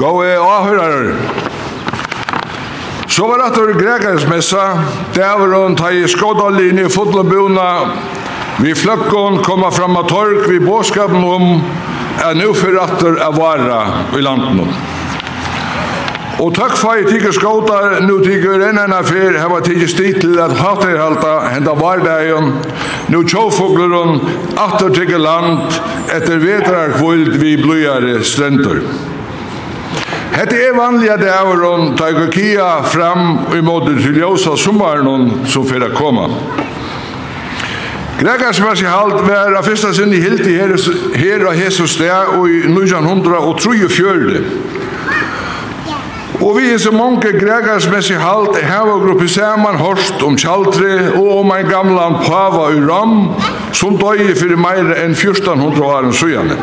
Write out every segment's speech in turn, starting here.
Gåe avhører. Så var det Gregers messa, der var hun ta i skådallinje i fotlebuna, vi fløkken koma fram av torg, vi båskapen om, er nu forratter av vare i landen. Og takk for at ikke skåter, nå tykker en enn affær, her var tykker stil til at hater halta, henda vardagen, nå tjåfugler hun, atter tykker land, etter vetrarkvold vi bløyere strender. Hette er vanlige det er om Taigokia fram i måte til ljósa sommaren som fyrir koma. Grekarsmessi halt var a fyrsta sinni hildi her, her av Jesus sted og i 1943. Og vi er så mange grekarsmessi halt hava gruppi saman horst om tjaldre og om ein gamlan pava i ram som døy fyrir meira enn 1400 åren sujane.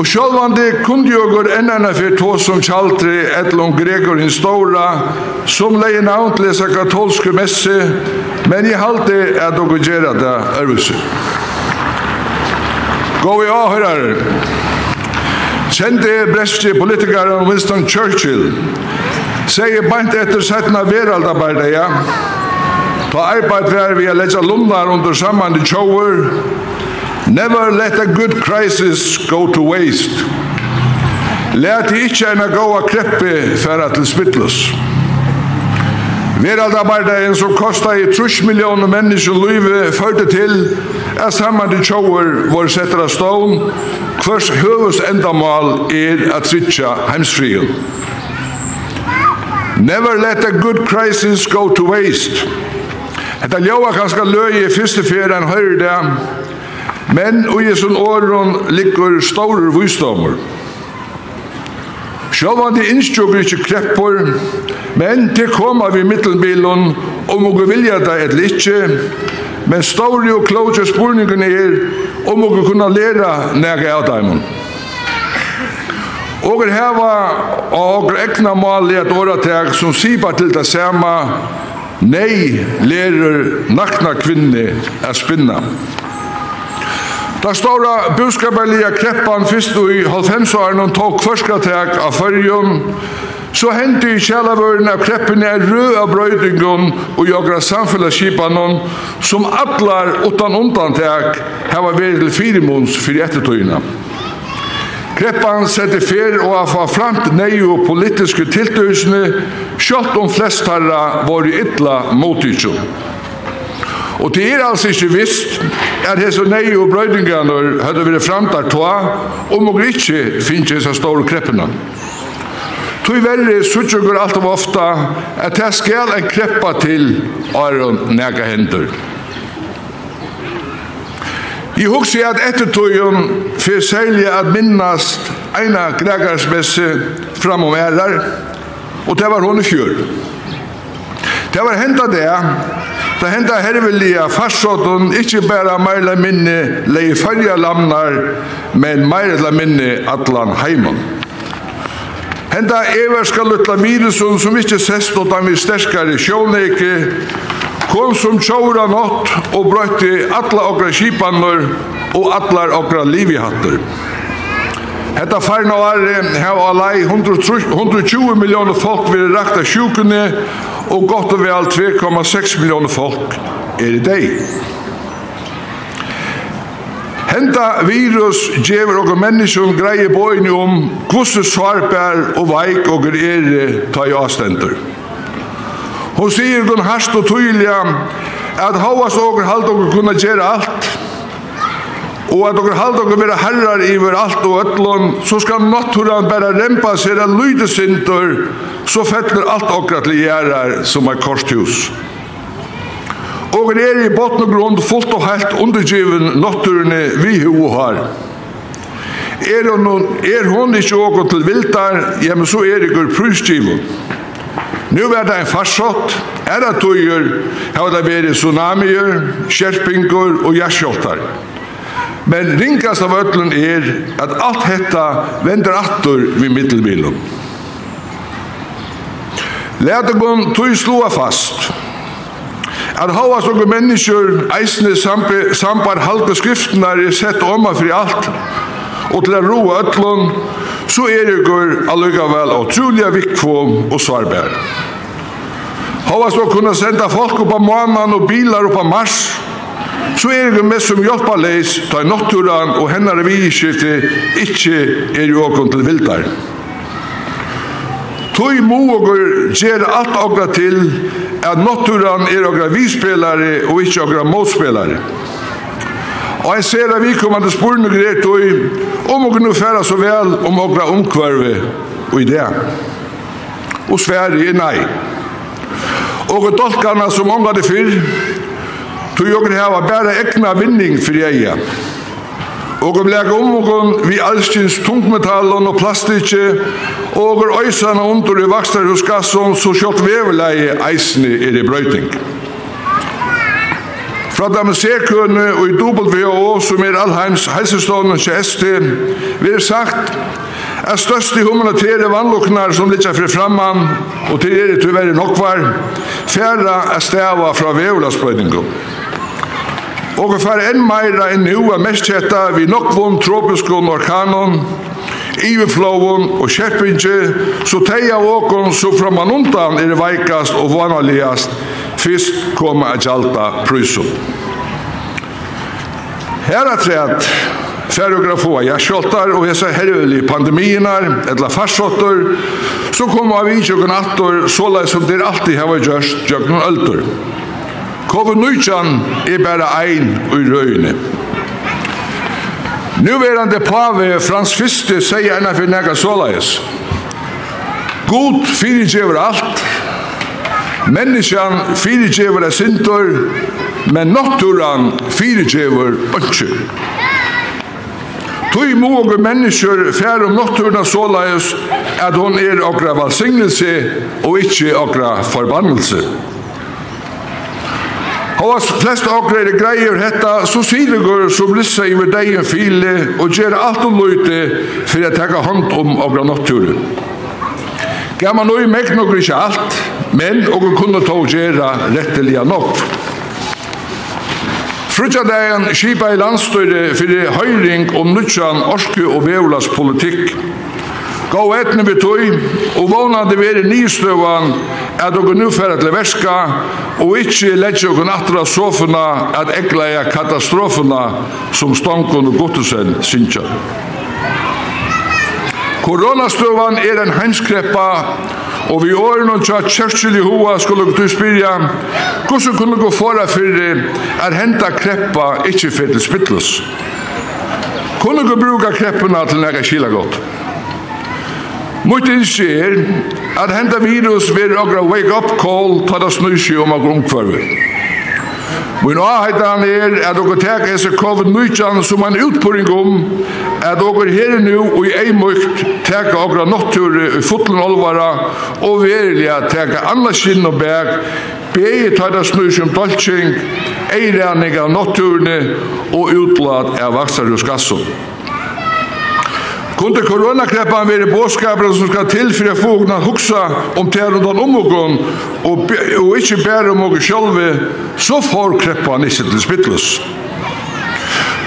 Og sjálvandi kundi enn ennana fyrir tó som tjaldri Edlon Gregor hinn stóra, som leie navnt lesa katolsku messi, men jeg haldi at ogur gjerra det ervusi. Gåvi áhørar, kjendi bresti politikaren Winston Churchill, sier bant etter setna ja, ta arbeid vær vi a leggja lumnar under saman i tjóur, Never let a good crisis go to waste. Lært ikkje enn a gåa kreppe færa til spittlus. Veraldarbeidagen som kostar i trus millioner mennesker livet førte til at saman de tjauer var setter av stån, hvers høves endamal er at tritja heimsfriel. Never let a good crisis go to waste. Hetta ljóa kanska løgi i fyrste fyrir en høyre det, Men og i sin åren ligger store visdommer. Sjálvan de innstjokker ikke kreppor, men de koma vi mittelbilen om å vilja det et litje, men store og kloge spurningene er om og kunna læra nega av dem. Og er heva og ekna mal i et åretag som sier til det samme, nei, lærer nakna kvinne er spinna. Da stora buskaparliga kreppan fyrst i halvfemsåren og tok førskatek av fyrjun, så hendte i kjellavøren av kreppen er rød av brøydingen og jagra samfunnskipanen som atlar utan undantek hava vært til firemåns fyrir ettertøyina. Kreppan sette fer og af fa framt nei og politiske tiltøysene, sjått om flest herra var i ytla motidsjon. Og det er altså ikke visst at hese nei og brøydingene hadde vært framtar toa om og ikke finnes hese store kreppene. Tui verri suttjugur alt om ofta at det skal en kreppa til Aron nega hendur. I hugsi at ettertøyum fyrir selja at minnast eina gregarsmesse fram om ærar, og det var hon i fjör. Det var henda det Da henda hervelia farsåten ikkje bæra meila minni lei fyrja lamnar, men meila minni atlan heimen. Henda everska lutla virusun som ikkje sest utan vi sterskare sjåneike kom som tjóra nått og brøtti atla okra kipanur og atlar okra livihattur. Hetta farna var hava alai 120 millioner folk við rakta av og gott og vel 2,6 millioner folk er i dag. Henta virus gjevur okkur menneskjum greie bøyni om kvossu svarbær og veik og er ta i avstendur. Hon sier gun hast og tøyliam at havas okkur halda okkur kunna gera alt, og at dere halde dere være herrar iver alt og ötlun, så skal naturen bare rempa seg en lydesintor, så fettler alt dere til gjerrar som er korsthus. Og er i botten og grunn fullt og helt undergiven naturene vi ho har. Er hon, er hon ikke åkon til viltar, ja, men så er ikur prysgiven. Nu er det en farsott, er det tøyer, har det vært tsunamier, skjerpingur og jarsjoltar. Men ringast av öllun er at alt hetta vender attur vi mittelbilum. Lætegon tui slua fast at hava sånne mennesker eisne sambar halda skriftnar er sett oma fri alt og til a roa ötlun så er det går vel og truliga vikvom og svarbær. Hava så kunna senda folk oppa månan og bilar oppa mars så er det mest som hjelper leis, ta natturan og hennar vidskifte ikke er jo åkken til vildar. Tøy må ogur gjere alt okra til at natturan er okra vispelare og ikke okra motspelare. Og jeg ser at vi kommer til sporen og tøy om ogur nu færa så vel om okra omkvarve og i det. Og sverre er nei. Og dolkarna som omgade fyrr, tog jokken hava bæra ekna vinning fyrir eia. Og om lega om okon vi allstins tungmetallon og plastikje, og er øysana undur i vakstarhusgasson, så sjått vevelegi eisne er i brøyting. Fra damesekøene og i WHO, som er allheims helsestånden til ST, vil er sagt at største humanitære vannloknar som litt fri framman, og til er det tyverre nokvar, færre er stava fra vevelasprøytingo. Og vi fer enn meira enn nu er mest hetta vi nokkvun tropiskun orkanon, iverflåen og kjerpinje, så teia åkon så framanundan er veikast og vanaligast, fyrst koma a gjalta prysum. Her er treet, Ferrografoa, ja, kjoltar og hesa hervelig pandemienar, etla farsottor, så koma av i tjokken attor, såleis som det alltid hava gjørst tjokken öldur. COVID-19 er bare ein i røyene. Nuverande pave Frans Fiste sier enn for nega såleis. God fyrirgjever alt. Menneskjan fyrirgjever er sintor, men naturan fyrirgjever ønsker. Tui måge mennesker fær om nokturna såleis at hon er okra valsignelse og ikkje okra forbannelse. Håvast flest akkurat er greier hetta, så sidegur som lissa i med deg en file og gjer alt og løyte for jeg teka hand om akkurat natturen. Gamma nøy meg nokkur ikkje alt, men og kunne ta og gjøre retteliga nok. Frutja dagen skipa i landstøyre fyrir høyring om nutjan orske og vevlas politikk. Gå etne vi tog, og vånande vi er i nystøvan, at dere nu færre til verska, og ikkje letje dere nattra sofuna, at ekleia katastrofuna, som stankon og gottesen synsja. Koronastøvan er en heimskreppa, og vi åren og tja kjørtsel i hoa skulle du spyrja, hvordan kunne gå fora fyrir er henta kreppa ikkje fyrir til spytlus? Kunne du bruka kreppuna til nega kila godt? Mot innskje er at henda virus vil okra wake-up call ta da snusje om av grunnkvarve. Min avheitan er at okra tek esse COVID-19 som en utpuring om at okra her nu og i ei mykt teka okra notture i fotlen olvara og verilega teka anna skinn og bæg bæg tar det snus om doltsing, eiræning av notturene og utblad av vaksar og skassum. Kunde koronakreppan vere båskaper som skal til for å få henne huksa om tær og den omgån og, og ikkje bære om oss sjølve, så får kreppan ikke til spittlus.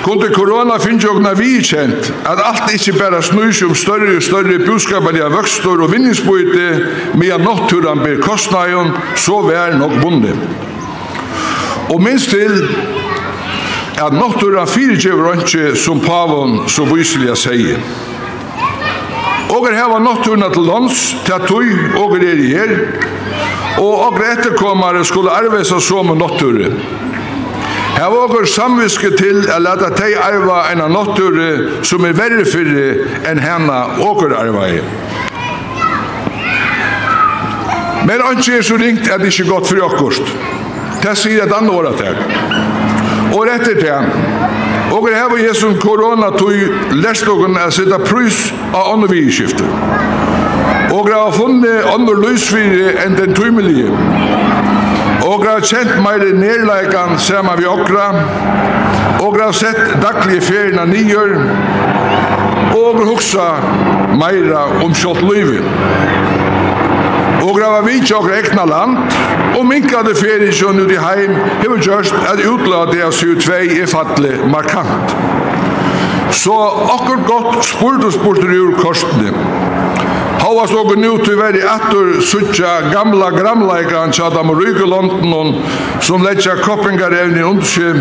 Kunde korona finnes jo vi kjent at alt ikke bare snus om større og større budskaper av vøkstor og vinningsbøyte med at nåtturen blir kostnaden, så vær nok bonde. Og minst til at nåtturen fyrirgjøver ikke som pavon så vyselig jeg sier. Og er heva nokturna til lands, til at tui, og er i her, og oger etterkommare skulle arvesa som Her var oger samviske til å lade tei arva en av notture som er verre fyrir enn henne oger arva i. Men han er så ringt at det ikke er godt for okkurst. Det sier et annet året her. Og rett etter det, Og er har jesum korona tui lest okken å sitte prys av åndevidskiftet. Og er har funnet ånder lusfiri enn den tøymelige. Og er har kjent meg i sema vi okra. Og er har sett daglige ferien av nyer. Og er huksa meira om kjøtt løyvin og grava vi og ekna land, og minkade ferien ut i heim hefur gjørst at utlade av CO2 er fattelig markant. Så akkur gott spurt og spurt ur kostene. Havast og nu til veri attur suttja gamla gramleikran tja dam rygelondnon som letja koppingarevni undsi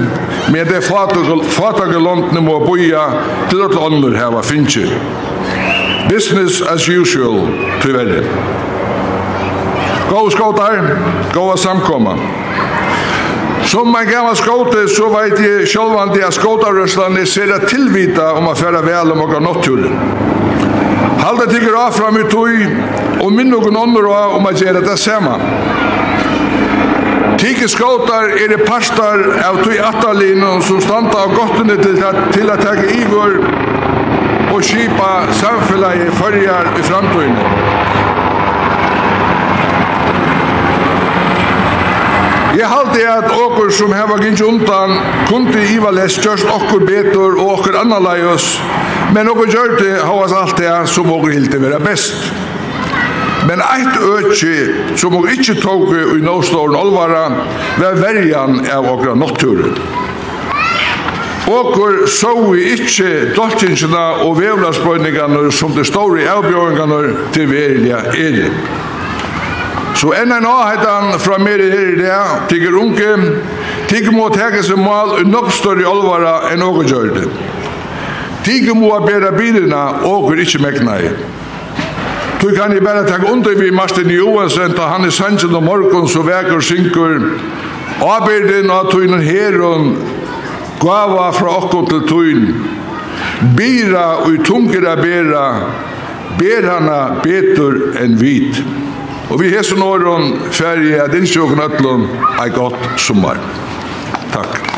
med det fatagelondni må boia til at ånder heva finnsi. Business as usual, tyverre. Gåa skåtar, gåa samkomma. Som man gammal skåte så veit jeg sjølvandi at skåtarrørslan er sera tilvita om að færa vel om okka nåttull. Halda tykker av fram i tog og minn noen ånder av om å gjøre det samme. Tykker skåtar er det pastar av tog attalino som standa av gottene til, til at teg ivor og skipa samfellet i fyrjar i framtøyne. jeg halte at okkur som heva gynnt undan kunde Ivales gjørst okkur betur og okkur annalaios, men okkur gjørte havas alt det som okkur hilti vera best. Men eit økje som okkur ikkje tåg i nåståren olvara var verjan av okkur notturen. Okkur så vi ikkje dottingsina og vevlasbrøyningane som det står i avbjøringarna til verilige er. Så enn en avhetan fra mer her i det, tigger unge, tigger må teke seg mal i nok større olvara enn åker gjør det. Tigger må bæra bilina åker ikke mekna i. Du kan i bæra takke under vi Martin Johansen, da han i sannsyn og morgon så veker synker Aberdin av tøynen herun, gava fra okkom til tøyn, bira og tungira bera, berana betur enn vit. Og vi hesen åren ferie at innsjøkken ætlån ei gott sommar. Takk.